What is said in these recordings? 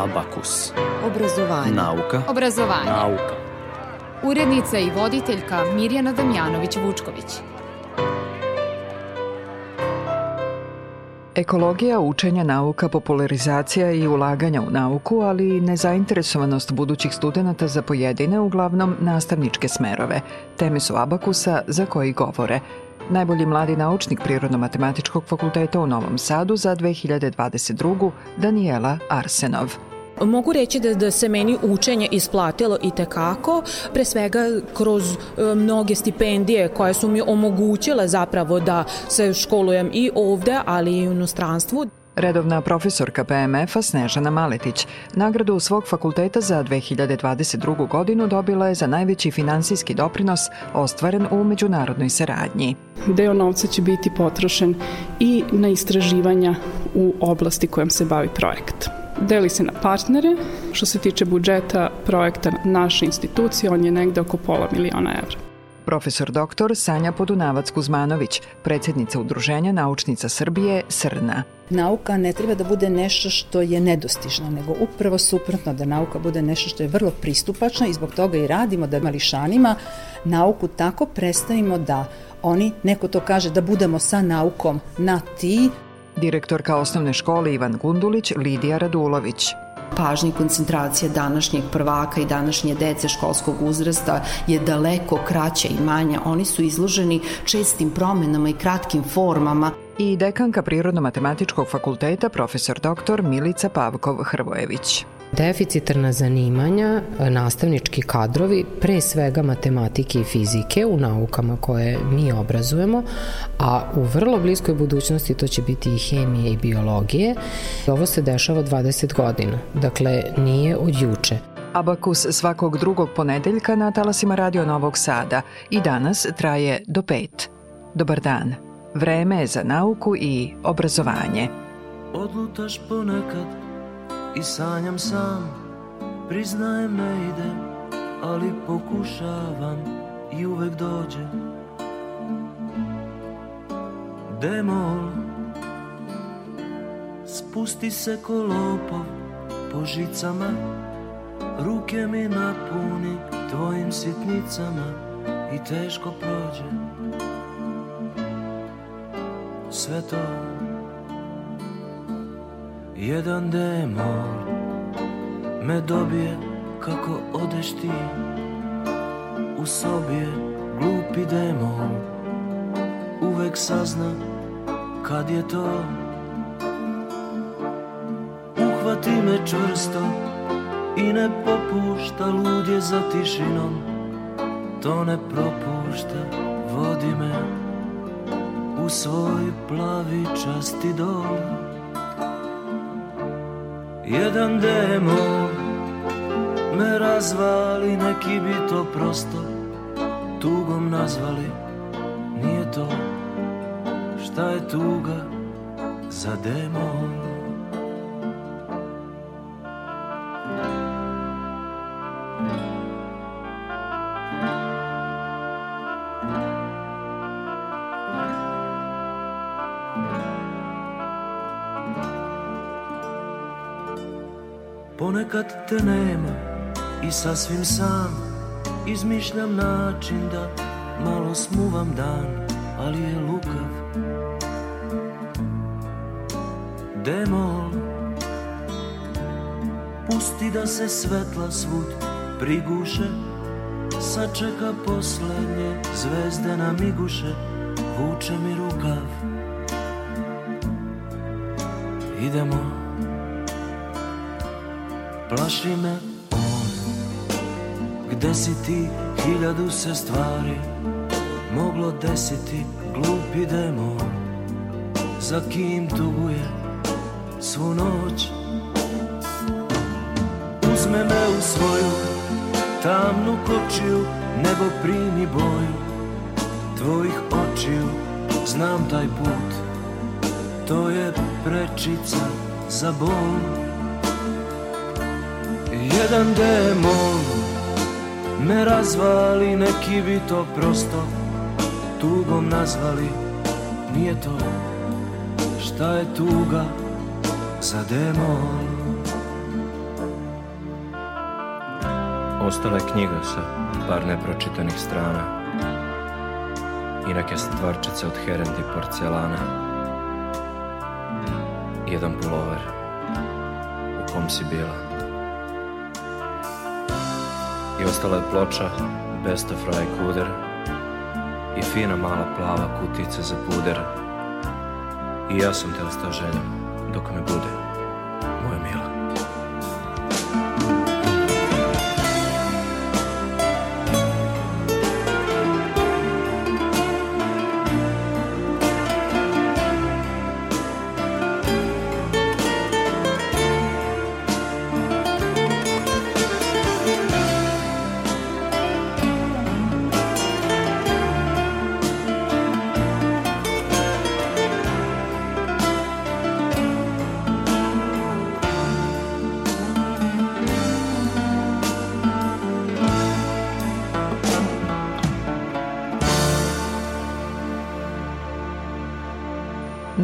Abakus. Obrazovanje. Nauka. Obrazovanje. Nauka. Urednica i voditeljka Mirjana Damjanović-Vučković. Ekologija, učenja nauka, popularizacija i ulaganja u nauku, ali i nezainteresovanost budućih studenta za pojedine, uglavnom nastavničke smerove. Teme su abakusa za koji govore. Najbolji mladi naučnik Prirodno-matematičkog fakulteta u Novom Sadu za 2022. Daniela Arsenov. Mogu reći da, da se meni učenje isplatilo i tekako, pre svega kroz e, mnoge stipendije koje su mi omogućile zapravo da se školujem i ovde, ali i u inostranstvu. Redovna profesorka PMF-a Snežana Maletić nagradu svog fakulteta za 2022. godinu dobila je za najveći finansijski doprinos ostvaren u međunarodnoj saradnji. Deo novca će biti potrošen i na istraživanja u oblasti kojom se bavi projekat. Deli se na partnere. Što se tiče budžeta projekta naše institucije, on je negde oko pola miliona evra. Profesor doktor Sanja Podunavac-Kuzmanović, predsednica Udruženja naučnica Srbije Srna. Nauka ne treba da bude nešto što je nedostižno, nego upravo suprotno da nauka bude nešto što je vrlo pristupačno i zbog toga i radimo da mališanima nauku tako predstavimo da oni, neko to kaže, da budemo sa naukom na ti, Direktorka osnovne škole Ivan Gundulić, Lidija Radulović pažnja i koncentracija današnjeg prvaka i današnje dece školskog uzrasta je daleko kraća i manja. Oni su izloženi čestim promenama i kratkim formama. I dekanka Prirodno-matematičkog fakulteta profesor dr. Milica Pavkov-Hrvojević. Deficitarna zanimanja, nastavnički kadrovi, pre svega matematike i fizike u naukama koje mi obrazujemo, a u vrlo bliskoj budućnosti to će biti i hemije i biologije. Ovo se dešava 20 godina, dakle nije od juče. Abakus svakog drugog ponedeljka na talasima Radio Novog Sada i danas traje do pet. Dobar dan. Vreme je za nauku i obrazovanje. Odlutaš ponekad i sanjam sam. Priznajem ne ide, ali pokušavam i uvek dođe. Demol Spusti se kolopov po žicama. Ruke mi napuni tvojim sitnicama I teško prođe. Sve to Jedan demon me dobije kako odeš ti. U sobi je glupi demon. Uvek sazna kad je to. Uhvati me čvrsto i ne popušta Lud je za tišinom. To ne propušta Vodi me u svoj plavi časti dom Jedan demon me razvali, neki bi to prosto tugom nazvali. Nije to šta je tuga za demon. Ponekad te nema i sasvim sam Izmišljam način da malo smuvam dan Ali je lukav Demol Pusti da se svetla svud priguše Sačeka poslednje zvezde na miguše Vuče mi rukav. Idemo Plaši me on. Gde si ti hiljadu se stvari Moglo desiti glupi demon? Za kim tuguje svu noć? Uzme me u svoju tamnu kočiju Nebo primi boju tvojih očiju. Znam taj put To je prečica za bol Jedan demon me razvali, neki bi to prosto tugom nazvali. Nije to šta je tuga za demon. Ostala je knjiga sa par nepročitanih strana i neke stvarčice od herendi porcelana. Jedan pulover u kom si bila. I ostala je ploča Best of Fry Kuder i fina mala plava kutica za puder. I ja sam te ostao željom dok me bude,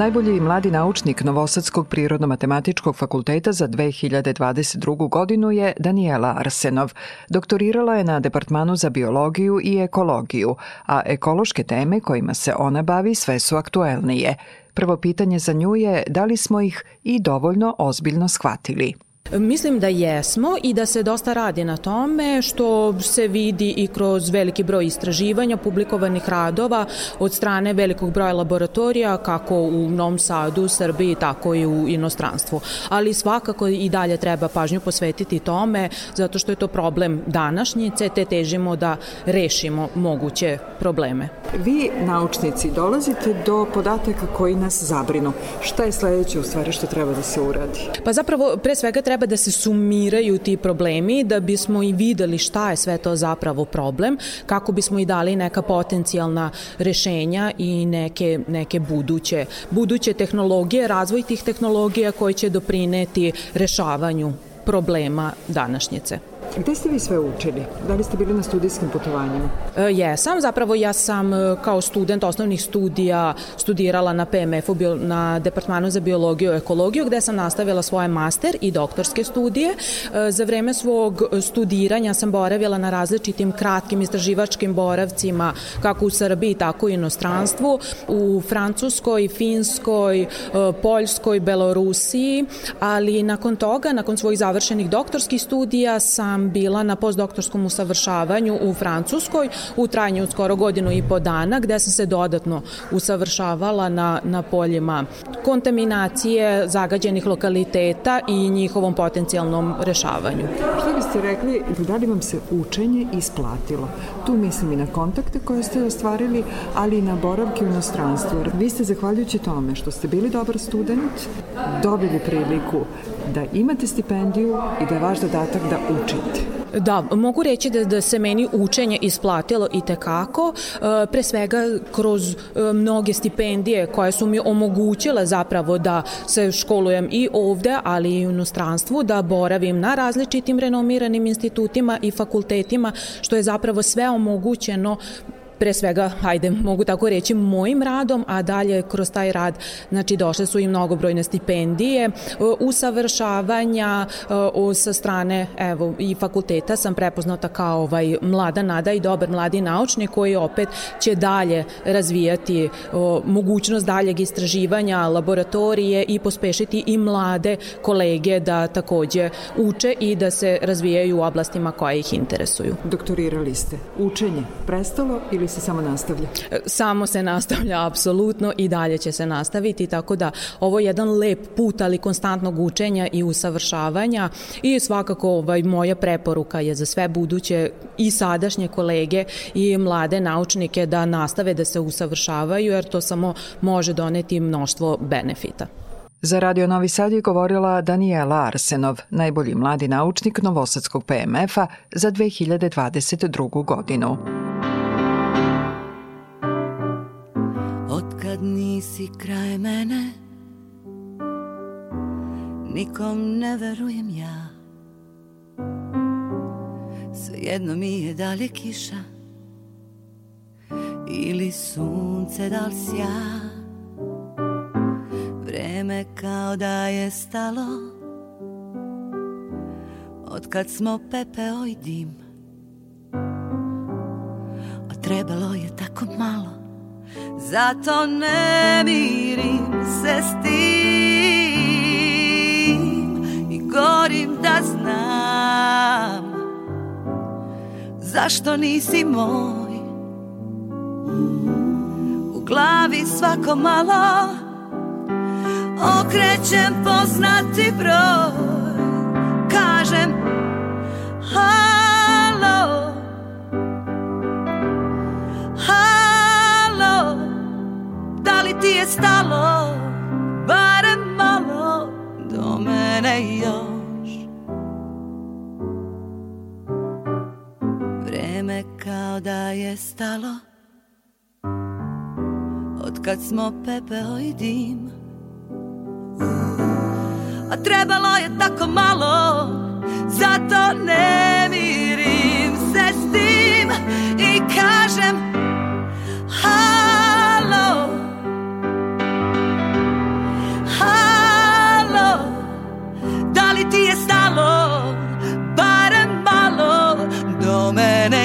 Najbolji mladi naučnik Novosadskog prirodno-matematičkog fakulteta za 2022. godinu je Daniela Arsenov. Doktorirala je na Departmanu za biologiju i ekologiju, a ekološke teme kojima se ona bavi sve su aktuelnije. Prvo pitanje za nju je da li smo ih i dovoljno ozbiljno shvatili. Mislim da jesmo i da se dosta radi na tome što se vidi i kroz veliki broj istraživanja, publikovanih radova od strane velikog broja laboratorija kako u Novom Sadu, Srbiji, tako i u inostranstvu. Ali svakako i dalje treba pažnju posvetiti tome zato što je to problem današnjice te težimo da rešimo moguće probleme. Vi, naučnici, dolazite do podataka koji nas zabrinu. Šta je sledeće u stvari što treba da se uradi? Pa zapravo, pre svega treba treba da se sumiraju ti problemi da bismo i videli šta je sve to zapravo problem, kako bismo i dali neka potencijalna rešenja i neke, neke buduće, buduće tehnologije, razvoj tih tehnologija koji će doprineti rešavanju problema današnjice. Gde ste vi sve učili? Da li ste bili na studijskim putovanjima? E, jesam, zapravo ja sam e, kao student osnovnih studija studirala na PMF-u, na Departmanu za biologiju i ekologiju, gde sam nastavila svoje master i doktorske studije. E, za vreme svog studiranja sam boravila na različitim kratkim istraživačkim boravcima, kako u Srbiji, tako i inostranstvu, u Francuskoj, Finskoj, Poljskoj, Belorusiji, ali nakon toga, nakon svojih završenih doktorskih studija, sam bila na postdoktorskom usavršavanju u Francuskoj u trajanju od skoro godinu i po dana gde sam se dodatno usavršavala na, na poljima kontaminacije zagađenih lokaliteta i njihovom potencijalnom rešavanju. Šta biste rekli, da li vam se učenje isplatilo? Tu mislim i na kontakte koje ste ostvarili, ali i na boravke u inostranstvu. Vi ste, zahvaljujući tome što ste bili dobar student, dobili priliku da imate stipendiju i da je vaš zadatak da učite. Da, mogu reći da, da se meni učenje isplatilo i tekako, e, pre svega kroz e, mnoge stipendije koje su mi omogućile zapravo da se školujem i ovde, ali i u inostranstvu, da boravim na različitim renomiranim institutima i fakultetima, što je zapravo sve omogućeno pre svega, hajde, mogu tako reći, mojim radom, a dalje kroz taj rad, znači, došle su i mnogobrojne stipendije, e, usavršavanja e, sa strane, evo, i fakulteta sam prepoznata kao ovaj mlada nada i dobar mladi naučnik koji opet će dalje razvijati mogućnost daljeg istraživanja laboratorije i pospešiti i mlade kolege da takođe uče i da se razvijaju u oblastima koje ih interesuju. Doktorirali ste. Učenje prestalo ili ili se samo nastavlja? Samo se nastavlja, apsolutno, i dalje će se nastaviti, tako da ovo je jedan lep put, ali konstantnog učenja i usavršavanja i svakako ovaj, moja preporuka je za sve buduće i sadašnje kolege i mlade naučnike da nastave da se usavršavaju, jer to samo može doneti mnoštvo benefita. Za Radio Novi Sad je govorila Daniela Arsenov, najbolji mladi naučnik Novosadskog PMF-a za 2022. godinu. Nisi kraj mene. Nikom ne verujem ja. Svejedno mi je da li kiša Ili sunce da li sja Vreme kao da je stalo Od kad smo pepeo i dim. Trebalo je tako malo Zato ne mirim se s tim I gorim da znam Zašto nisi moj. U glavi svako malo Okrećem poznati broj. Kažem Halo ti je stalo Barem malo Do mene još. Vreme kao da je stalo Od kad smo pepeo i dim. A trebalo je tako malo Zato ne mirim se s tim I kažem Halo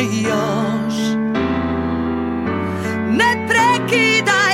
još. Ne prekidaj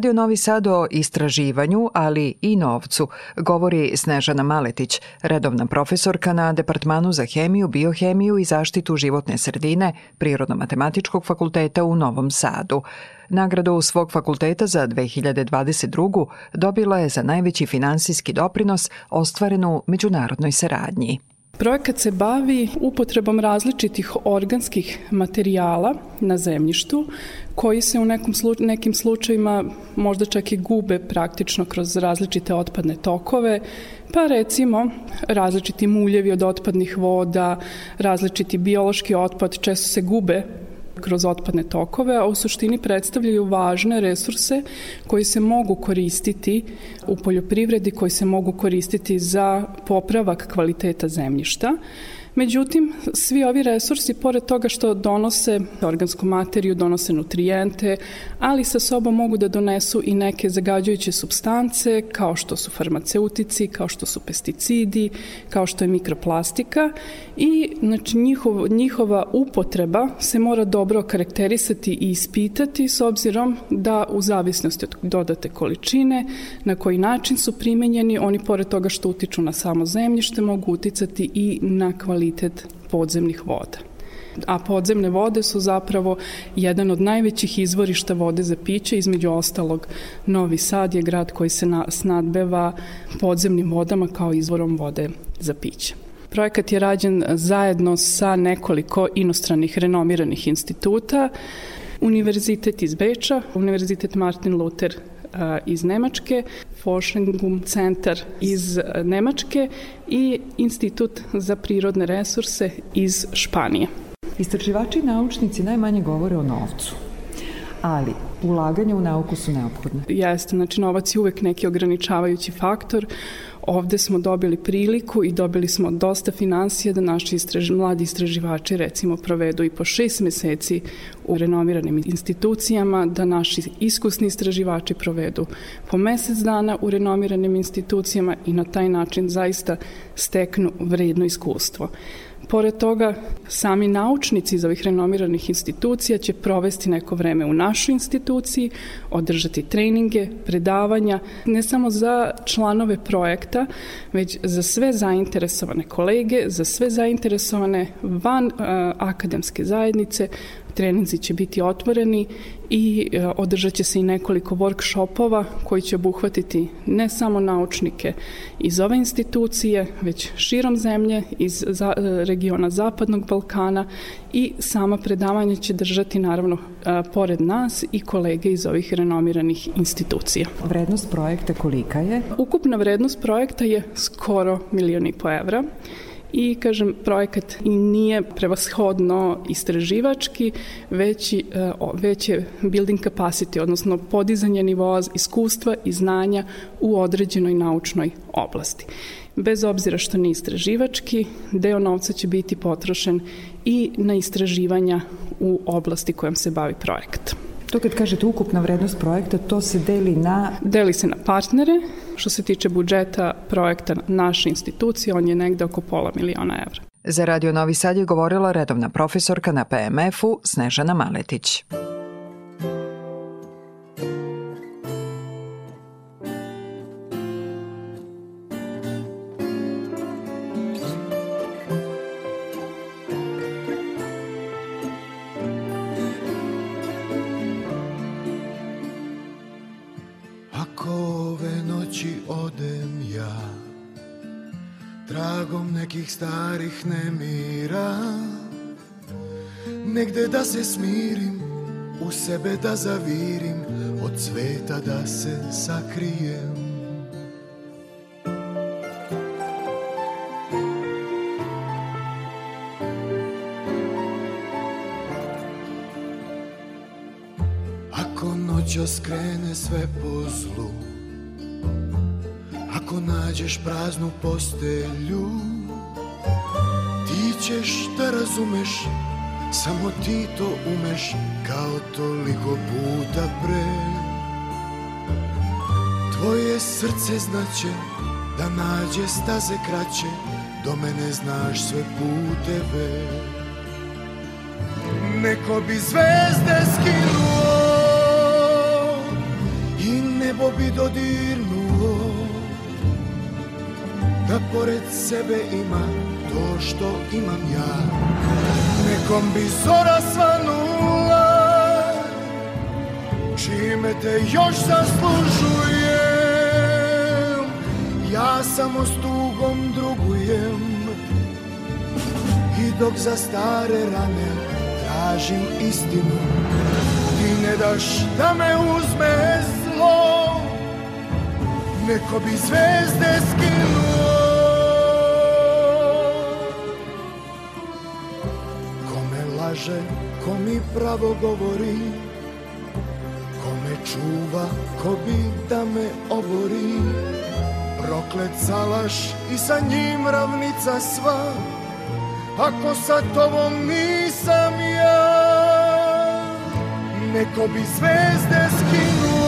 Radio Novi Sad o istraživanju, ali i novcu, govori Snežana Maletić, redovna profesorka na Departmanu za hemiju, biohemiju i zaštitu životne sredine Prirodno-matematičkog fakulteta u Novom Sadu. Nagradu svog fakulteta za 2022. dobila je za najveći finansijski doprinos ostvaren u međunarodnoj saradnji. Projekat se bavi upotrebom različitih organskih materijala na zemljištu koji se u nekom slu, nekim slučajima možda čak i gube praktično kroz različite otpadne tokove, pa recimo različiti muljevi od otpadnih voda, različiti biološki otpad često se gube kroz otpadne tokove, a u suštini predstavljaju važne resurse koji se mogu koristiti u poljoprivredi, koji se mogu koristiti za popravak kvaliteta zemljišta. Međutim, svi ovi resursi, pored toga što donose organsku materiju, donose nutrijente, ali sa sobom mogu da donesu i neke zagađujuće substance, kao što su farmaceutici, kao što su pesticidi, kao što je mikroplastika. I znači, njihov, njihova upotreba se mora dobro karakterisati i ispitati s obzirom da u zavisnosti od dodate količine, na koji način su primenjeni, oni pored toga što utiču na samo zemljište, mogu uticati i na kvalitet podzemnih voda a podzemne vode su zapravo jedan od najvećih izvorišta vode za piće, između ostalog Novi Sad je grad koji se snadbeva podzemnim vodama kao izvorom vode za piće. Projekat je rađen zajedno sa nekoliko inostranih renomiranih instituta, Univerzitet iz Beča, Univerzitet Martin Luther iz Nemačke, Forschungum Centar iz Nemačke i Institut za prirodne resurse iz Španije. Istraživači i naučnici najmanje govore o novcu, ali ulaganja u nauku su neophodne. Jeste, znači novac je uvek neki ograničavajući faktor. Ovde smo dobili priliku i dobili smo dosta financija da naši istraž, mladi istraživači recimo provedu i po šest meseci u renomiranim institucijama, da naši iskusni istraživači provedu po mesec dana u renomiranim institucijama i na taj način zaista steknu vredno iskustvo. Pored toga, sami naučnici iz ovih renomiranih institucija će provesti neko vreme u našoj instituciji, održati treninge, predavanja, ne samo za članove projekta, već za sve zainteresovane kolege, za sve zainteresovane van uh, akademske zajednice, treninzi će biti otvoreni i e, održat će se i nekoliko workshopova koji će obuhvatiti ne samo naučnike iz ove institucije, već širom zemlje, iz e, regiona Zapadnog Balkana i sama predavanja će držati naravno e, pored nas i kolege iz ovih renomiranih institucija. Vrednost projekta kolika je? Ukupna vrednost projekta je skoro milijon i po evra i kažem projekat i nije prevashodno istraživački već, e, već je building capacity odnosno podizanje nivoa iskustva i znanja u određenoj naučnoj oblasti. Bez obzira što nije istraživački, deo novca će biti potrošen i na istraživanja u oblasti kojom se bavi projekat. To kad kažete ukupna vrednost projekta, to se deli na... Deli se na partnere. Što se tiče budžeta projekta naše institucije, on je negde oko pola miliona evra. Za Radio Novi Sad je govorila redovna profesorka na PMF-u Snežana Maletić. Nekih starih nemira Negde da se smirim, u sebe da zavirim Od sveta da se sakrijem. Ako skrene sve po zlu. Ako nađeš praznu postelju ćeš da razumeš Samo ti to umeš Kao toliko puta pre. Tvoje srce znaće Da nađe staze kraće Do mene znaš sve puteve. Neko bi zvezde skinuo nebo bi dodirnuo Da pored sebe ima to što imam ja. Nekom bi zora svanula Čime te još zaslužujem. Ja samo s tugom drugujem I dok za stare rane tražim istinu. Ti ne daš da me uzme zlo Neko bi zvezde skinuo. Laže, ko mi pravo govori Ko me čuva, ko bi da me obori. Proklet salaš i sa njim ravnica sva Ako sa tobom nisam ja. Neko bi zvezde skinuo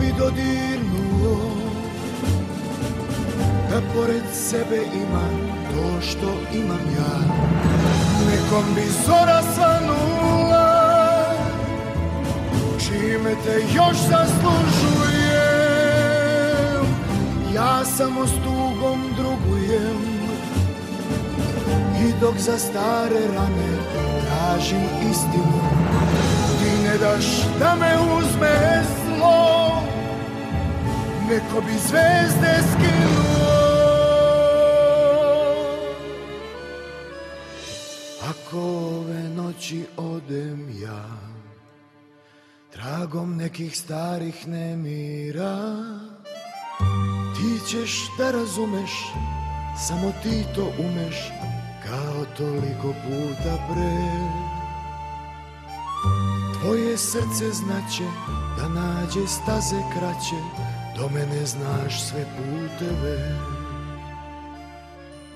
bi dodirnuo Da pored sebe imam to što imam ja. Nekom bi zora svanula Čime te još zaslužujem. Ja samo s tugom drugujem I dok za stare rane tražim istinu. Ti ne daš da me uzme zlo Neko bi zvezde skinuo. Noći odem ja Tragom nekih starih nemira Ti ćeš da razumeš Samo ti to umeš Kao toliko puta pre. Tvoje srce znaće Da nađe staze kraće Do mene znaš sve puteve.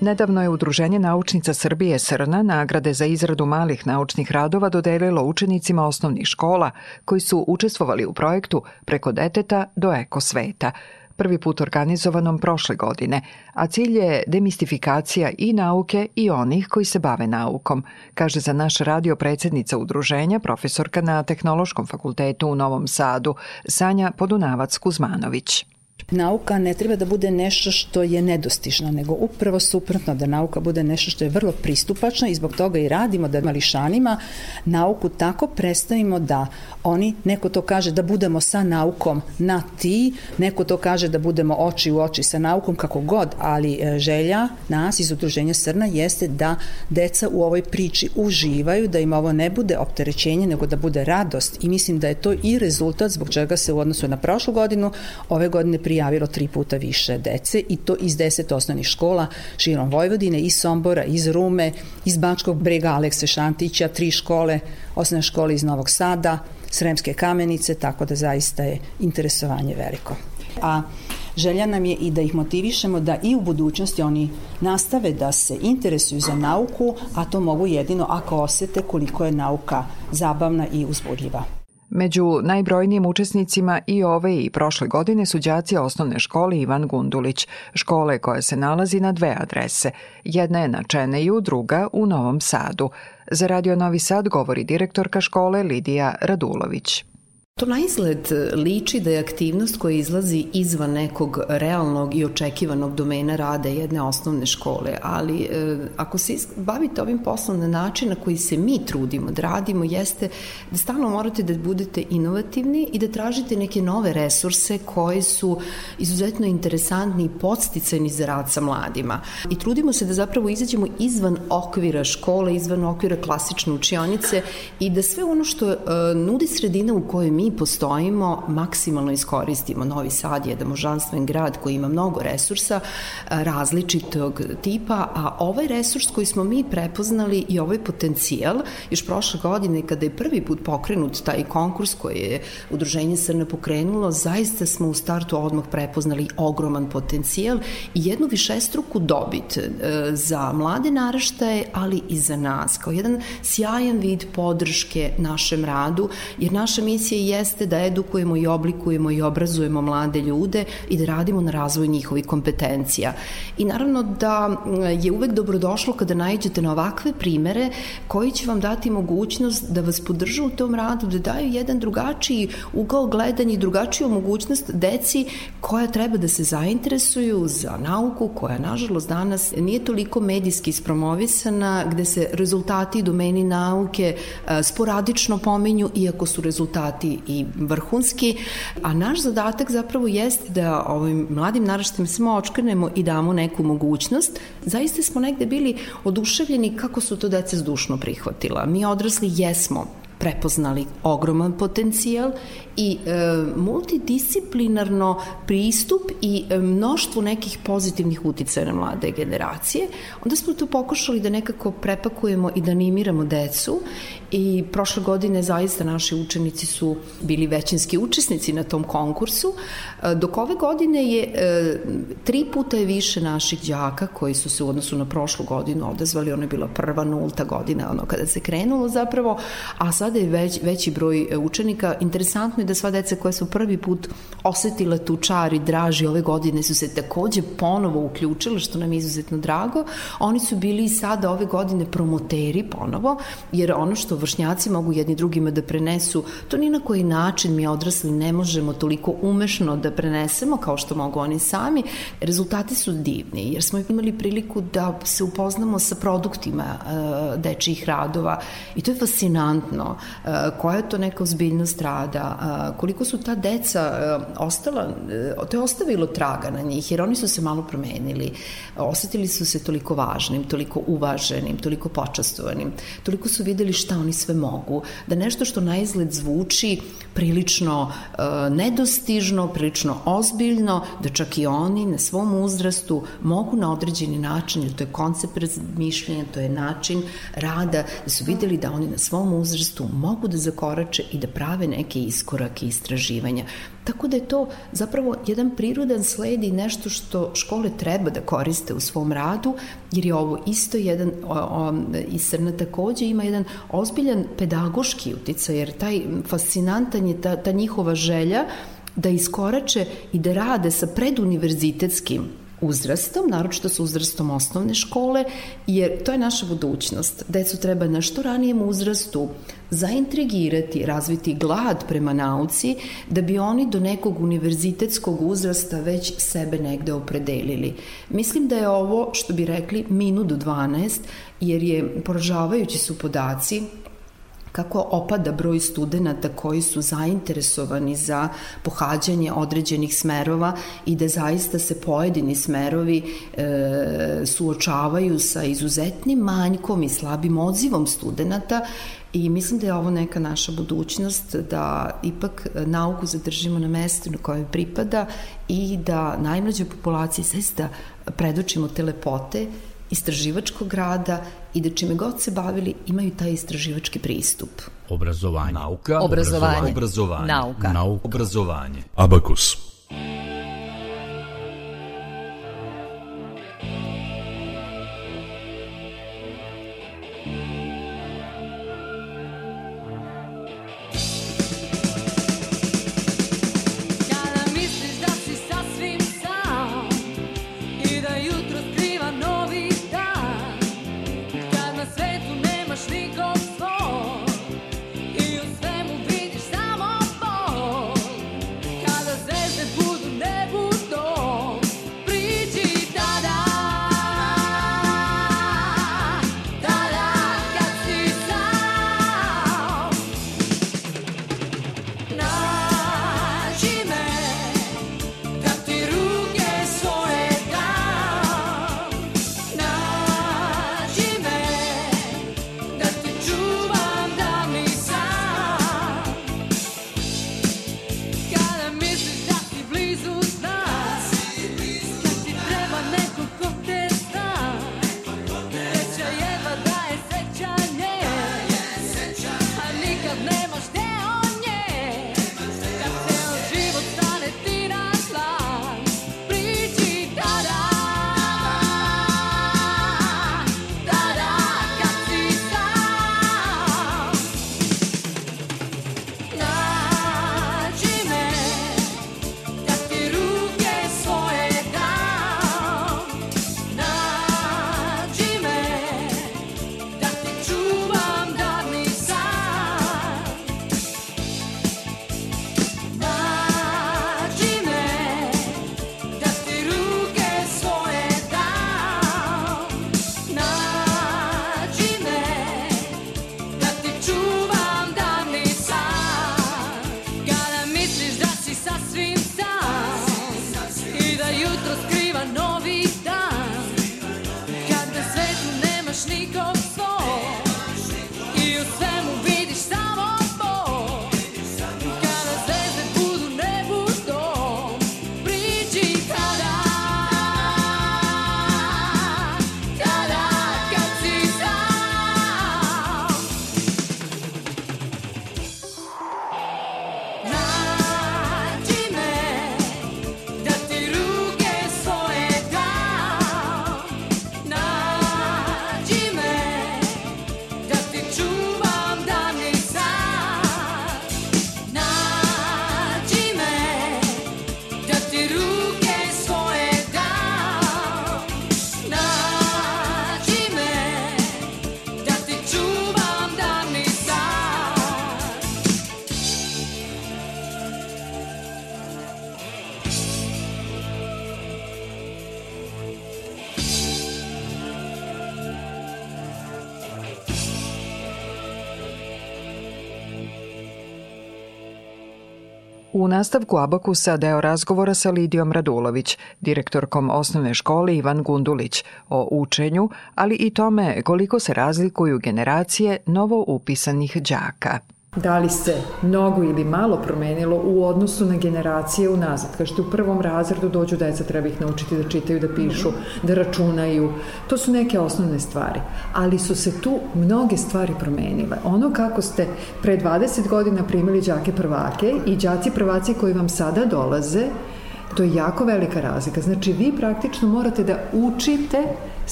Nedavno je Udruženje naučnica Srbije Srna nagrade za izradu malih naučnih radova dodelilo učenicima osnovnih škola koji su učestvovali u projektu Preko deteta do ekosveta, prvi put organizovanom prošle godine, a cilj je demistifikacija i nauke i onih koji se bave naukom, kaže za naš radio predsednica udruženja, profesorka na Tehnološkom fakultetu u Novom Sadu, Sanja Podunavac-Kuzmanović. Nauka ne treba da bude nešto što je nedostižno, nego upravo suprotno da nauka bude nešto što je vrlo pristupačno i zbog toga i radimo da mališanima nauku tako predstavimo da oni, neko to kaže da budemo sa naukom na ti, neko to kaže da budemo oči u oči sa naukom, kako god, ali e, želja nas iz Udruženja Srna jeste da deca u ovoj priči uživaju, da im ovo ne bude opterećenje, nego da bude radost i mislim da je to i rezultat zbog čega se u odnosu na prošlu godinu ove godine prijavilo tri puta više dece i to iz deset osnovnih škola širom Vojvodine, iz Sombora, iz Rume, iz Bačkog brega Alekse Šantića, tri škole, osnovne škole iz Novog Sada, Sremske kamenice, tako da zaista je interesovanje veliko. A želja nam je i da ih motivišemo da i u budućnosti oni nastave da se interesuju za nauku, a to mogu jedino ako osete koliko je nauka zabavna i uzbudljiva. Među najbrojnijim učesnicima i ove i prošle godine su đaci osnovne škole Ivan Gundulić, škole koja se nalazi na dve adrese. Jedna je na Čeneju, druga u Novom Sadu. Za Radio Novi Sad govori direktorka škole Lidija Radulović. To na izgled liči da je aktivnost koja izlazi izvan nekog realnog i očekivanog domena rada jedne osnovne škole, ali e, ako se bavite ovim poslom na način na koji se mi trudimo da radimo, jeste da stalno morate da budete inovativni i da tražite neke nove resurse koji su izuzetno interesantni i podsticajni za rad sa mladima. I trudimo se da zapravo izađemo izvan okvira škole, izvan okvira klasične učionice i da sve ono što e, nudi sredina u kojoj mi mi postojimo maksimalno iskoristimo. Novi Sad je jedan možanstven grad koji ima mnogo resursa različitog tipa, a ovaj resurs koji smo mi prepoznali i ovaj potencijal, još prošle godine kada je prvi put pokrenut taj konkurs koji je Udruženje Srna pokrenulo, zaista smo u startu odmah prepoznali ogroman potencijal i jednu višestruku dobit e, za mlade naraštaje, ali i za nas, kao jedan sjajan vid podrške našem radu, jer naša misija je jeste da edukujemo i oblikujemo i obrazujemo mlade ljude i da radimo na razvoju njihovih kompetencija. I naravno da je uvek dobrodošlo kada najđete na ovakve primere koji će vam dati mogućnost da vas podržu u tom radu, da daju jedan drugačiji ugao gledanja i drugačiju mogućnost deci koja treba da se zainteresuju za nauku koja nažalost danas nije toliko medijski ispromovisana gde se rezultati domeni nauke sporadično pominju iako su rezultati i vrhunski, a naš zadatak zapravo jeste da ovim mladim naraštem samo očkrnemo i damo neku mogućnost. Zaista smo negde bili oduševljeni kako su to deca zdušno prihvatila. Mi odrasli jesmo prepoznali ogroman potencijal i e, multidisciplinarno pristup i e, mnoštvo nekih pozitivnih uticaja na mlade generacije, onda smo to pokušali da nekako prepakujemo i da animiramo decu i prošle godine zaista naši učenici su bili većinski učesnici na tom konkursu, e, dok ove godine je e, tri puta je više naših đaka koji su se u odnosu na prošlu godinu odazvali, ono je bila prva nulta godina ono kada se krenulo zapravo, a sada je već, veći broj e, učenika. Interesantno je da sva deca koja su prvi put osetila tu čar i draži ove godine su se takođe ponovo uključile, što nam je izuzetno drago. Oni su bili i sada ove godine promoteri ponovo, jer ono što vršnjaci mogu jedni drugima da prenesu, to ni na koji način mi odrasli ne možemo toliko umešno da prenesemo kao što mogu oni sami. Rezultati su divni, jer smo imali priliku da se upoznamo sa produktima uh, dečijih radova i to je fascinantno. Uh, koja je to neka ozbiljnost rada, uh, koliko su ta deca uh, ostala, to je ostavilo traga na njih, jer oni su se malo promenili, osetili su se toliko važnim, toliko uvaženim, toliko počastovanim, toliko su videli šta oni sve mogu, da nešto što na izgled zvuči prilično nedostižno, prilično ozbiljno, da čak i oni na svom uzrastu mogu na određeni način, jer to je koncept razmišljanja, to je način rada, da su videli da oni na svom uzrastu uzrastu mogu da zakorače i da prave neke iskorake istraživanja. Tako da je to zapravo jedan prirodan sled i nešto što škole treba da koriste u svom radu, jer je ovo isto jedan, o, o, i Srna takođe ima jedan ozbiljan pedagoški uticaj, jer taj fascinantan je ta, ta njihova želja da iskorače i da rade sa preduniverzitetskim uzrastom, naročito sa uzrastom osnovne škole, jer to je naša budućnost. Decu treba na što ranijem uzrastu zaintrigirati, razviti glad prema nauci, da bi oni do nekog univerzitetskog uzrasta već sebe negde opredelili. Mislim da je ovo, što bi rekli, minut do 12, jer je poražavajući su podaci kako opada broj studenta koji su zainteresovani za pohađanje određenih smerova i da zaista se pojedini smerovi e, suočavaju sa izuzetnim manjkom i slabim odzivom studenta I mislim da je ovo neka naša budućnost, da ipak nauku zadržimo na mestu na kojoj pripada i da najmlađoj populaciji zaista predočimo te lepote istraživačkog rada i da čime god se bavili imaju taj istraživački pristup. Obrazovanje. Nauka. Obrazovanje. Obrazovanje. Nauka. Nauka. Obrazovanje. Abakus. U nastavku Abakusa deo razgovora sa Lidijom Radulović, direktorkom osnovne škole Ivan Gundulić, o učenju, ali i tome koliko se razlikuju generacije novo upisanih đaka. Da li se mnogo ili malo promenilo u odnosu na generacije unazad? Kažete, u prvom razredu dođu deca, treba ih naučiti da čitaju, da pišu, da računaju. To su neke osnovne stvari. Ali su se tu mnoge stvari promenile. Ono kako ste pre 20 godina primili đake prvake i đaci prvaci koji vam sada dolaze, to je jako velika razlika. Znači, vi praktično morate da učite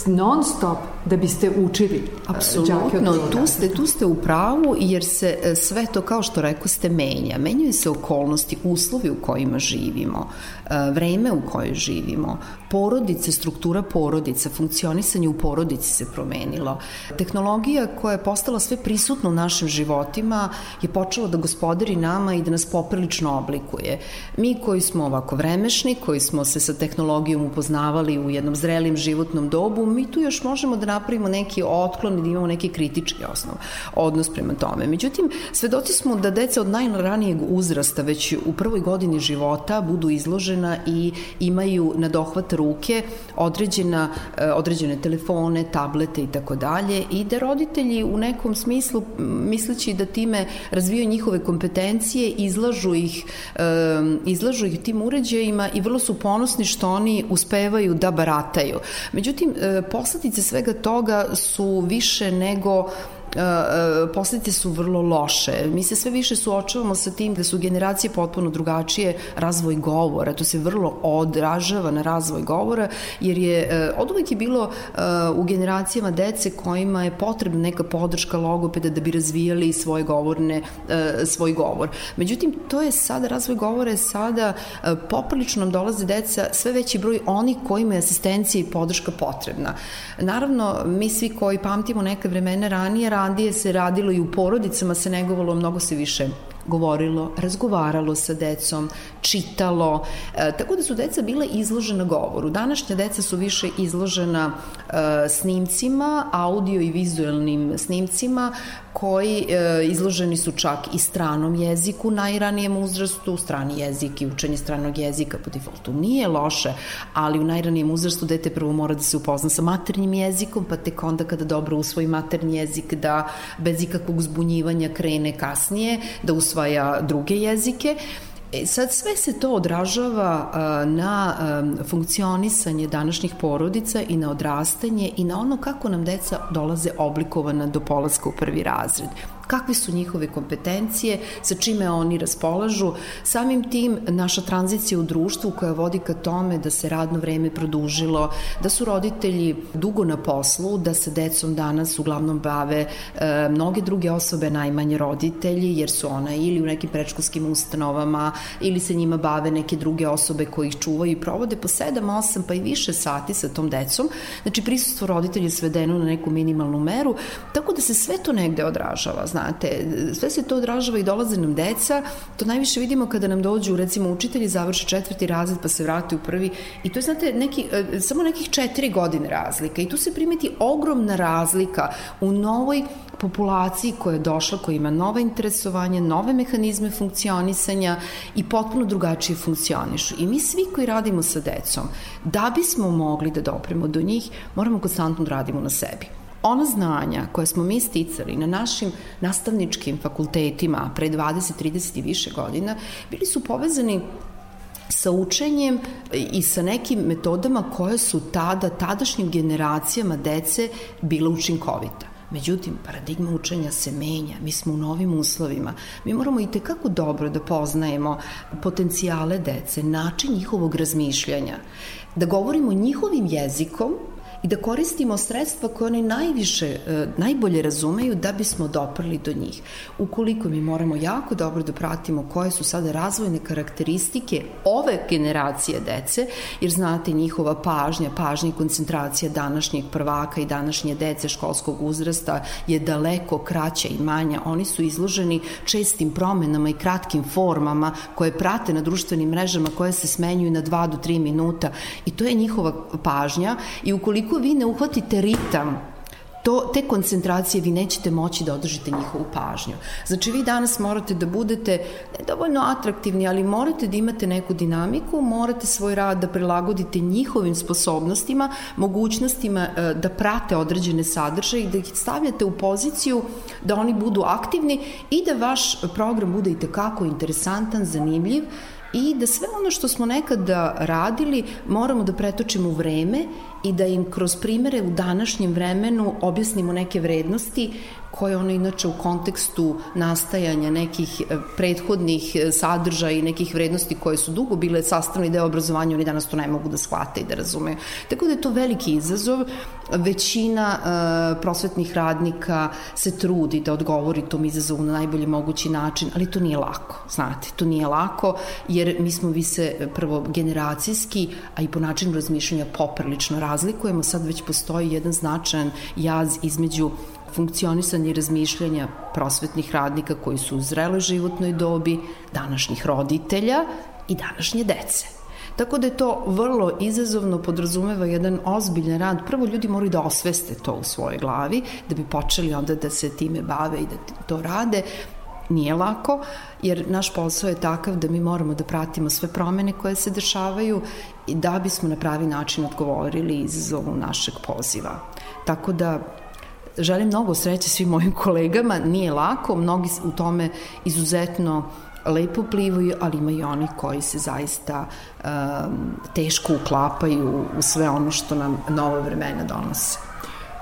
non stop da biste učili e, Apsolutno, tu ste, tu ste u pravu jer se e, sve to kao što rekao ste menja. Menjaju se okolnosti, uslovi u kojima živimo, e, vreme u kojoj živimo, porodice, struktura porodice, funkcionisanje u porodici se promenilo. Tehnologija koja je postala sve prisutna u našim životima je počela da gospodari nama i da nas poprilično oblikuje. Mi koji smo ovako vremešni, koji smo se sa tehnologijom upoznavali u jednom zrelim životnom dobu, mi tu još možemo da napravimo neki otklon i da imamo neki kritički osnov, odnos prema tome. Međutim, svedoci smo da deca od najranijeg uzrasta već u prvoj godini života budu izložena i imaju na dohvat ruke određena, e, određene telefone, tablete i tako dalje i da roditelji u nekom smislu misleći da time razvijaju njihove kompetencije, izlažu ih, izlažu ih tim uređajima i vrlo su ponosni što oni uspevaju da barataju. Međutim, e, posledice svega toga su više nego posledice su vrlo loše. Mi se sve više suočavamo sa tim da su generacije potpuno drugačije razvoj govora. To se vrlo odražava na razvoj govora, jer je od uvek je bilo u generacijama dece kojima je potrebna neka podrška logopeda da bi razvijali svoje govorne, svoj govor. Međutim, to je sada, razvoj govora je sada, poprilično nam dolaze deca, sve veći broj onih kojima je asistencija i podrška potrebna. Naravno, mi svi koji pamtimo neke vremena ranije, ranije se radilo i u porodicama se negovalo, mnogo se više govorilo, razgovaralo sa decom, čitalo, e, tako da su deca bile izložena govoru. Današnja deca su više izložena e, snimcima, audio i vizualnim snimcima koji e, izloženi su čak i stranom jeziku najranijem uzrastu, strani jezik i učenje stranog jezika po defaultu nije loše, ali u najranijem uzrastu dete prvo mora da se upozna sa maternjim jezikom, pa tek onda kada dobro usvoji maternji jezik da bez ikakvog zbunjivanja krene kasnije, da usvaja druge jezike. E, sad sve se to odražava na funkcionisanje današnjih porodica i na odrastanje i na ono kako nam deca dolaze oblikovana do polaska u prvi razred kakve su njihove kompetencije, sa čime oni raspolažu. Samim tim naša tranzicija u društvu koja vodi ka tome da se radno vreme produžilo, da su roditelji dugo na poslu, da se decom danas uglavnom bave e, mnoge druge osobe, najmanje roditelji, jer su ona ili u nekim prečkolskim ustanovama ili se njima bave neke druge osobe koji ih čuvaju i provode po 7, 8 pa i više sati sa tom decom. Znači prisustvo roditelja je svedeno na neku minimalnu meru, tako da se sve to negde odražava znate, sve se to odražava i dolaze nam deca, to najviše vidimo kada nam dođu, recimo, učitelji završe četvrti razred pa se vrate u prvi. I to je, znate, neki, e, samo nekih četiri godine razlika. I tu se primeti ogromna razlika u novoj populaciji koja je došla, koja ima nova interesovanja, nove mehanizme funkcionisanja i potpuno drugačije funkcionišu. I mi svi koji radimo sa decom, da bismo mogli da dopremo do njih, moramo konstantno da radimo na sebi ona znanja koje smo mi sticali na našim nastavničkim fakultetima pre 20, 30 i više godina, bili su povezani sa učenjem i sa nekim metodama koje su tada, tadašnjim generacijama dece bila učinkovita. Međutim, paradigma učenja se menja, mi smo u novim uslovima. Mi moramo i tekako dobro da poznajemo potencijale dece, način njihovog razmišljanja, da govorimo njihovim jezikom, i da koristimo sredstva koje oni najviše, e, najbolje razumeju da bismo doprli do njih. Ukoliko mi moramo jako dobro da pratimo koje su sada razvojne karakteristike ove generacije dece, jer znate njihova pažnja, pažnja i koncentracija današnjeg prvaka i današnje dece školskog uzrasta je daleko kraća i manja. Oni su izloženi čestim promenama i kratkim formama koje prate na društvenim mrežama koje se smenjuju na 2 do 3 minuta i to je njihova pažnja i ukoliko ukoliko vi ne uhvatite ritam to, te koncentracije vi nećete moći da održite njihovu pažnju. Znači vi danas morate da budete dovoljno atraktivni, ali morate da imate neku dinamiku, morate svoj rad da prilagodite njihovim sposobnostima, mogućnostima e, da prate određene sadržaje i da ih stavljate u poziciju da oni budu aktivni i da vaš program bude i tekako interesantan, zanimljiv, i da sve ono što smo nekada radili moramo da pretočimo u vreme i da im kroz primere u današnjem vremenu objasnimo neke vrednosti koje ono inače u kontekstu nastajanja nekih e, prethodnih e, sadržaja i nekih vrednosti koje su dugo bile sastavni deo obrazovanja, oni danas to ne mogu da shvate i da razumeju. Tako da je to veliki izazov. Većina uh, prosvetnih radnika se trudi da odgovori tom izazovu na najbolji mogući način, ali to nije lako, znate, to nije lako, jer mi smo vi se prvo generacijski, a i po načinu razmišljanja poprilično razlikujemo, sad već postoji jedan značajan jaz između funkcionisanje razmišljanja prosvetnih radnika koji su u zreloj životnoj dobi, današnjih roditelja i današnje dece. Tako da je to vrlo izazovno, podrazumeva jedan ozbiljan rad. Prvo ljudi moraju da osveste to u svojoj glavi, da bi počeli onda da se time bave i da to rade. Nije lako, jer naš posao je takav da mi moramo da pratimo sve promene koje se dešavaju i da bismo na pravi način odgovorili izazovu našeg poziva. Tako da želim mnogo sreće svim mojim kolegama, nije lako, mnogi u tome izuzetno lepo plivaju, ali ima i oni koji se zaista um, teško uklapaju u sve ono što nam nova vremena donose.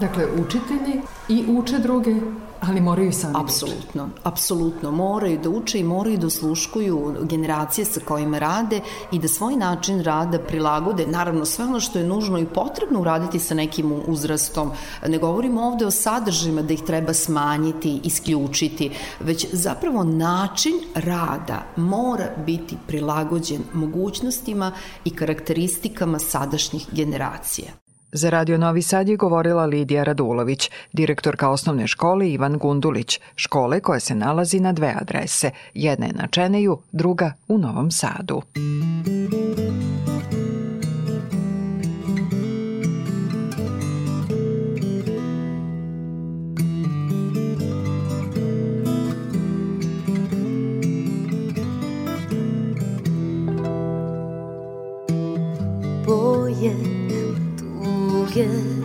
Dakle, učitelji i uče druge, ali moraju i sami apsolutno, da. Apsolutno, moraju da uče i moraju da osluškuju generacije sa kojima rade i da svoj način rada prilagode, naravno sve ono što je nužno i potrebno uraditi sa nekim uzrastom. Ne govorimo ovde o sadržajima da ih treba smanjiti, isključiti, već zapravo način rada mora biti prilagođen mogućnostima i karakteristikama sadašnjih generacija. Za Radio Novi Sad je govorila Lidija Radulović, direktorka osnovne škole Ivan Gundulić, škole koja se nalazi na dve adrese, jedna je na Čeneju, druga u Novom Sadu. Boje druge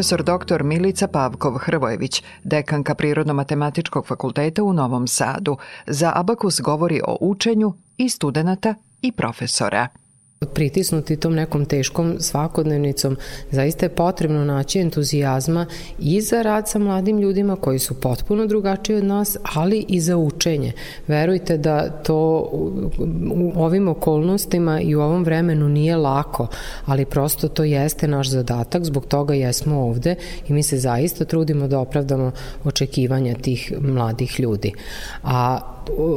Profesor dr. Milica Pavkov-Hrvojević, dekanka Prirodno-matematičkog fakulteta u Novom Sadu, za Abakus govori o učenju i studenta i profesora. Pritisnuti tom nekom teškom svakodnevnicom, zaista je potrebno naći entuzijazma i za rad sa mladim ljudima koji su potpuno drugačiji od nas, ali i za učenje. Verujte da to u ovim okolnostima i u ovom vremenu nije lako, ali prosto to jeste naš zadatak, zbog toga jesmo ovde i mi se zaista trudimo da opravdamo očekivanja tih mladih ljudi. A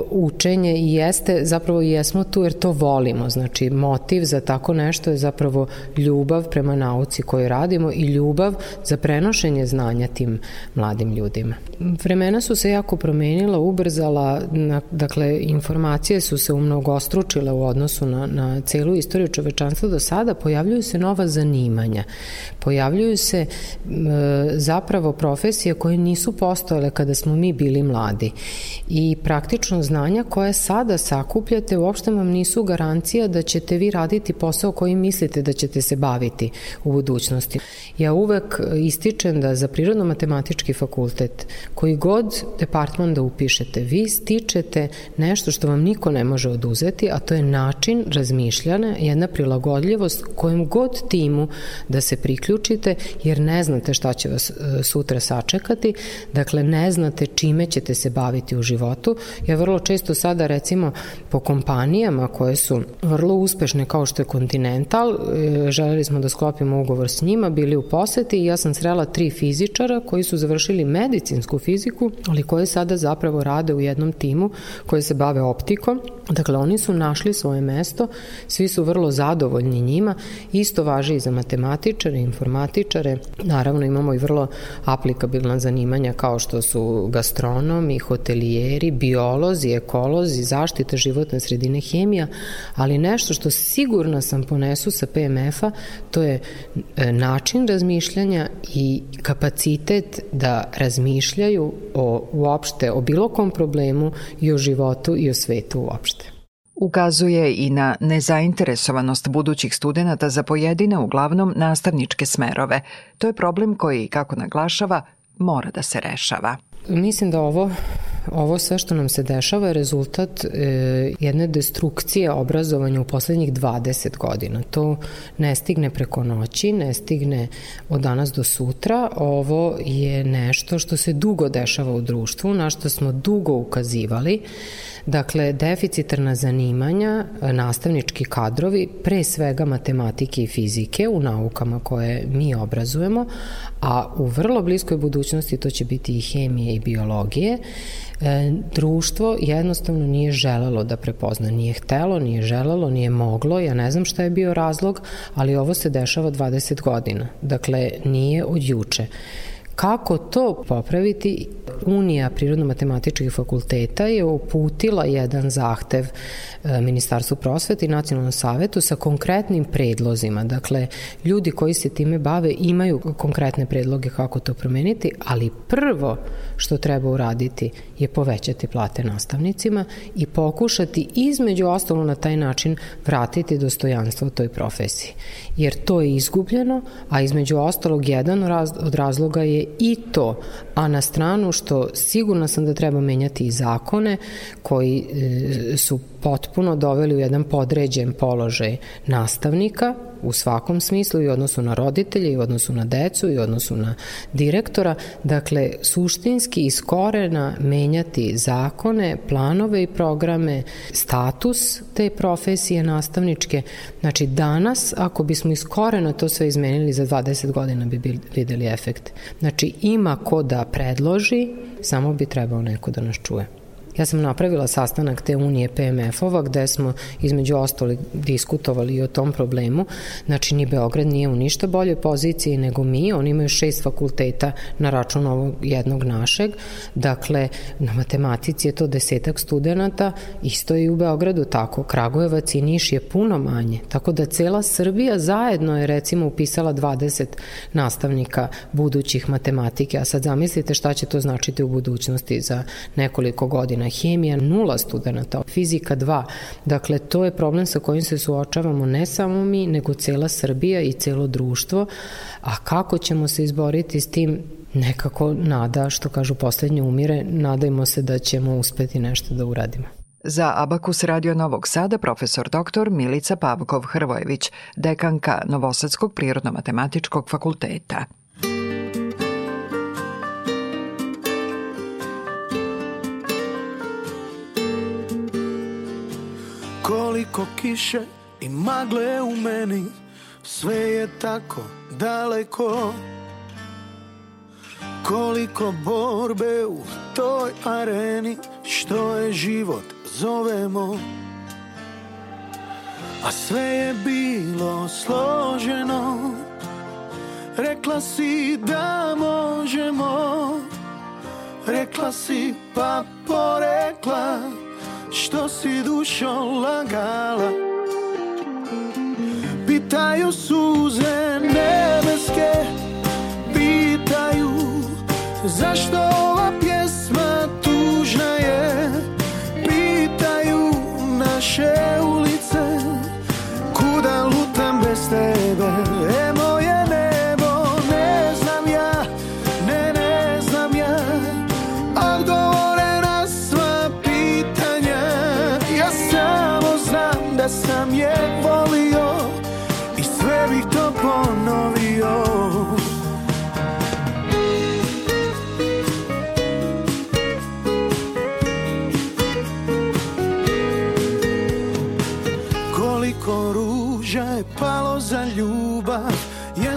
učenje i jeste, zapravo i jesmo tu jer to volimo, znači motiv za tako nešto je zapravo ljubav prema nauci koju radimo i ljubav za prenošenje znanja tim mladim ljudima. Vremena su se jako promenila, ubrzala, na, dakle informacije su se umnogostručile u odnosu na, na celu istoriju čovečanstva. Do sada, pojavljuju se nova zanimanja, pojavljuju se e, zapravo profesije koje nisu postojale kada smo mi bili mladi. I praktično znanja koje sada sakupljate uopšte vam nisu garancija da ćete vi raditi posao koji mislite da ćete se baviti u budućnosti. Ja uvek ističem da za prirodno-matematički fakultet, koji god departman da upišete, vi stičete nešto što vam niko ne može oduzeti, a to je način razmišljanja, jedna prilagodljivost kojem god timu da se priključite, jer ne znate šta će vas e, sutra sačekati, dakle ne znate čime ćete se baviti u životu. Ja vrlo često sada recimo po kompanijama koje su vrlo uspešne kao što je Continental, e, želeli smo da sklopimo ugovor s njima, bili u poseti i ja sam srela tri fizičara koji su završili medicinsku fiziku, ali koji sada zapravo rade u jednom timu koji se bave optikom. Dakle, oni su našli svoje mesto, svi su vrlo zadovoljni njima, isto važi i za matematičare, informatičare, naravno imamo i vrlo aplikabilna zanimanja kao što su gastronomi, hotelijeri, biolozi, ekolozi, zaštita životne sredine, hemija, ali nešto što sigurno sam ponesu sa PMF-a, to je e, način razmišljanja i kapacitet da razmišljaju o uopšte o bilo kom problemu i o životu i o svetu uopšte. Ukazuje i na nezainteresovanost budućih studenta za pojedine uglavnom nastavničke smerove. To je problem koji, kako naglašava, mora da se rešava. Mislim da ovo ovo sve što nam se dešava je rezultat e, jedne destrukcije obrazovanja u poslednjih 20 godina. To ne stigne preko noći, ne stigne od danas do sutra. Ovo je nešto što se dugo dešava u društvu, na što smo dugo ukazivali. Dakle, deficitarna zanimanja, nastavnički kadrovi, pre svega matematike i fizike u naukama koje mi obrazujemo, a u vrlo bliskoj budućnosti to će biti i hemije i biologije, e, društvo jednostavno nije želelo da prepozna, nije htelo, nije želelo, nije moglo, ja ne znam šta je bio razlog, ali ovo se dešava 20 godina, dakle nije od juče. Kako to popraviti? Unija prirodno-matematičkih fakulteta je uputila jedan zahtev e, Ministarstvu prosvete i Nacionalnom savetu sa konkretnim predlozima. Dakle, ljudi koji se time bave imaju konkretne predloge kako to promeniti, ali prvo što treba uraditi je povećati plate nastavnicima i pokušati između ostalo na taj način vratiti dostojanstvo toj profesiji. Jer to je izgubljeno, a između ostalog jedan od razloga je i to, a na stranu što sigurno sam da treba menjati i zakone koji e, su potpuno doveli u jedan podređen položaj nastavnika u svakom smislu i odnosu na roditelje i odnosu na decu i odnosu na direktora. Dakle, suštinski iz korena menjati zakone, planove i programe, status te profesije nastavničke. Znači, danas, ako bismo iz korena to sve izmenili za 20 godina bi videli efekt. Znači, ima ko da predloži, samo bi trebao neko da nas čuje. Ja sam napravila sastanak te unije PMF-ova gde smo između ostali diskutovali o tom problemu. Znači, ni Beograd nije u ništa boljoj poziciji nego mi. Oni imaju šest fakulteta na račun ovog jednog našeg. Dakle, na matematici je to desetak studenta, isto i u Beogradu tako. Kragujevac i Niš je puno manje. Tako da cela Srbija zajedno je recimo upisala 20 nastavnika budućih matematike. A sad zamislite šta će to značiti u budućnosti za nekoliko godina godina, hemija nula studenta, fizika 2. Dakle, to je problem sa kojim se suočavamo ne samo mi, nego cela Srbija i celo društvo. A kako ćemo se izboriti s tim nekako nada, što kažu poslednje umire, nadajmo se da ćemo uspeti nešto da uradimo. Za Abakus Radio Novog Sada profesor dr. Milica Pavkov-Hrvojević, dekanka Novosadskog prirodno-matematičkog fakulteta. Koliko kiše i magle u meni Sve je tako daleko. Koliko borbe u toj areni Što je život zovemo. A sve je bilo složeno Rekla si da možemo Rekla si pa porekla što si dušo lagala? Pitaju suze nebeske Pitaju zašto ova pjesma tužna je? Pitaju naše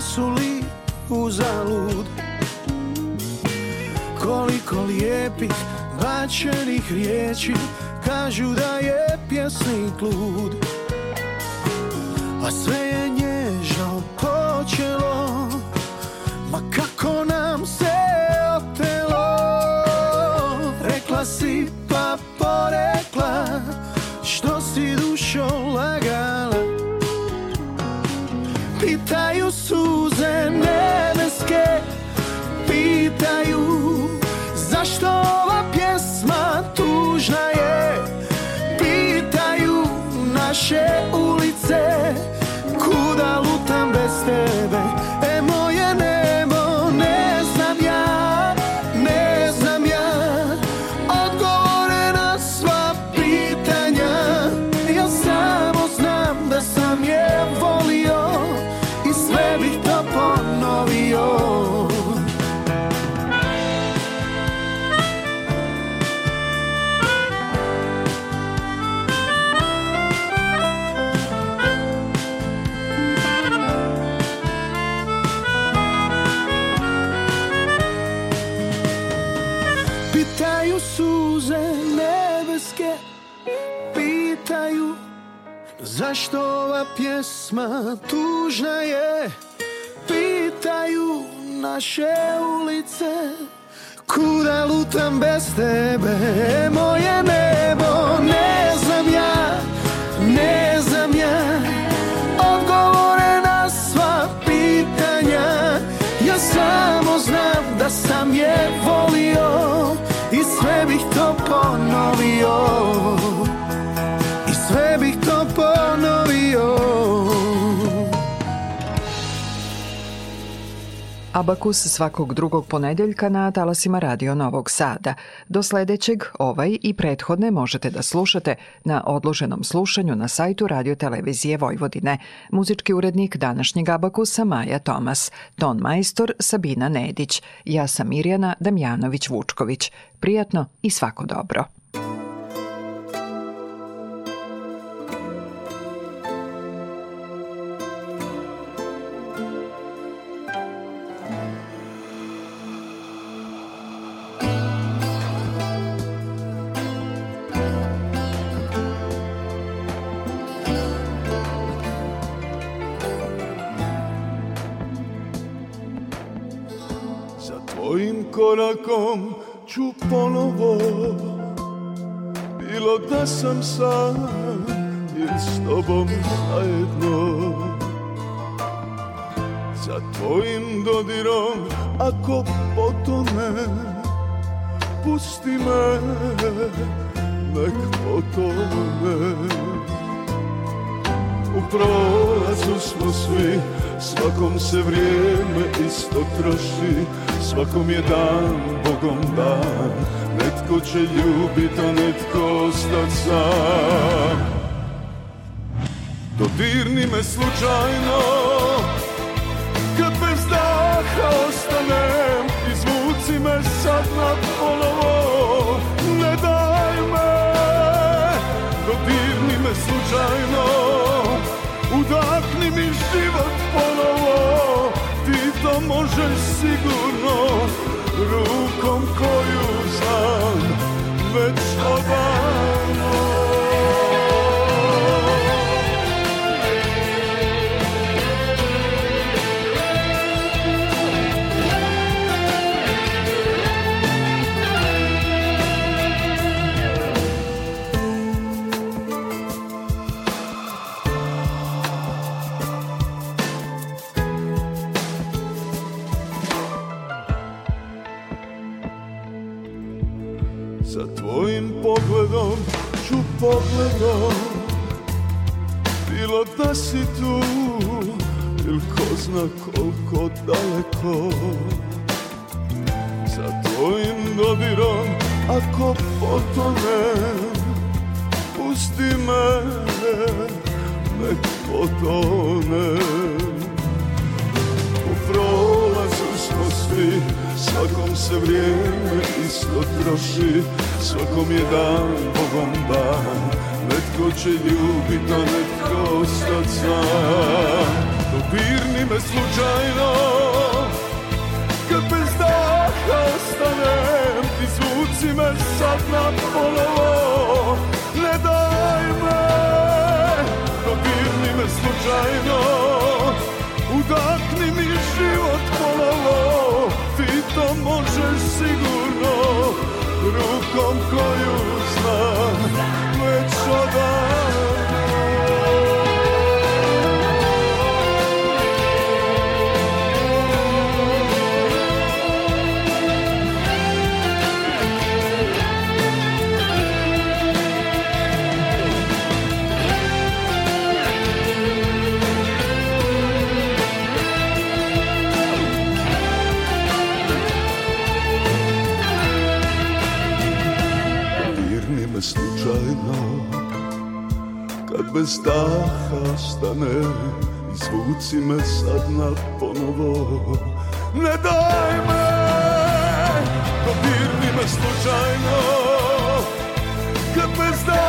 su li uzalud Koliko lijepih bačenih riječi Kažu da je pjesnik lud A sve je nježno počelo pjesma tužna je Pitaju naše ulice Kuda lutam bez tebe Moje nebo Abakus svakog drugog ponedeljka na talasima Radio Novog Sada. Do sledećeg ovaj i prethodne možete da slušate na odloženom slušanju na sajtu Radio Televizije Vojvodine. Muzički urednik današnjeg Abakusa Maja Tomas, ton majstor Sabina Nedić, ja sam Mirjana Damjanović-Vučković. Prijatno i svako dobro. Korakom ću ponovo Bilo da sam sam ili s tobom zajedno. Za tvojim dodirom ako potone Pusti me, nek potone prolazu smo svi, svakom se vrijeme isto troši. Svakom je dan, Bogom dan. Netko će ljubit, a netko ostat sam. Dodirni me slučajno. Kad bez daha ostanem Izvuci me sad na polovo Ne daj me. Dodirni me slučajno to si tu ili ko zna koliko daleko? Za tvojim dodirom ako potonem Pusti me, nek potonem U prolazu smo svi, svakom se vrijeme isto troši Svakom je dan, Bogom dan Netko će ljubit, a netko ostat sam. Dodirni me slučajno Kad bez daha ostanem Izvuci me sad na polovo bez daha stane Izvuci me sad na ponovo. Ne daj me Dodirni me slučajno Kad bez daha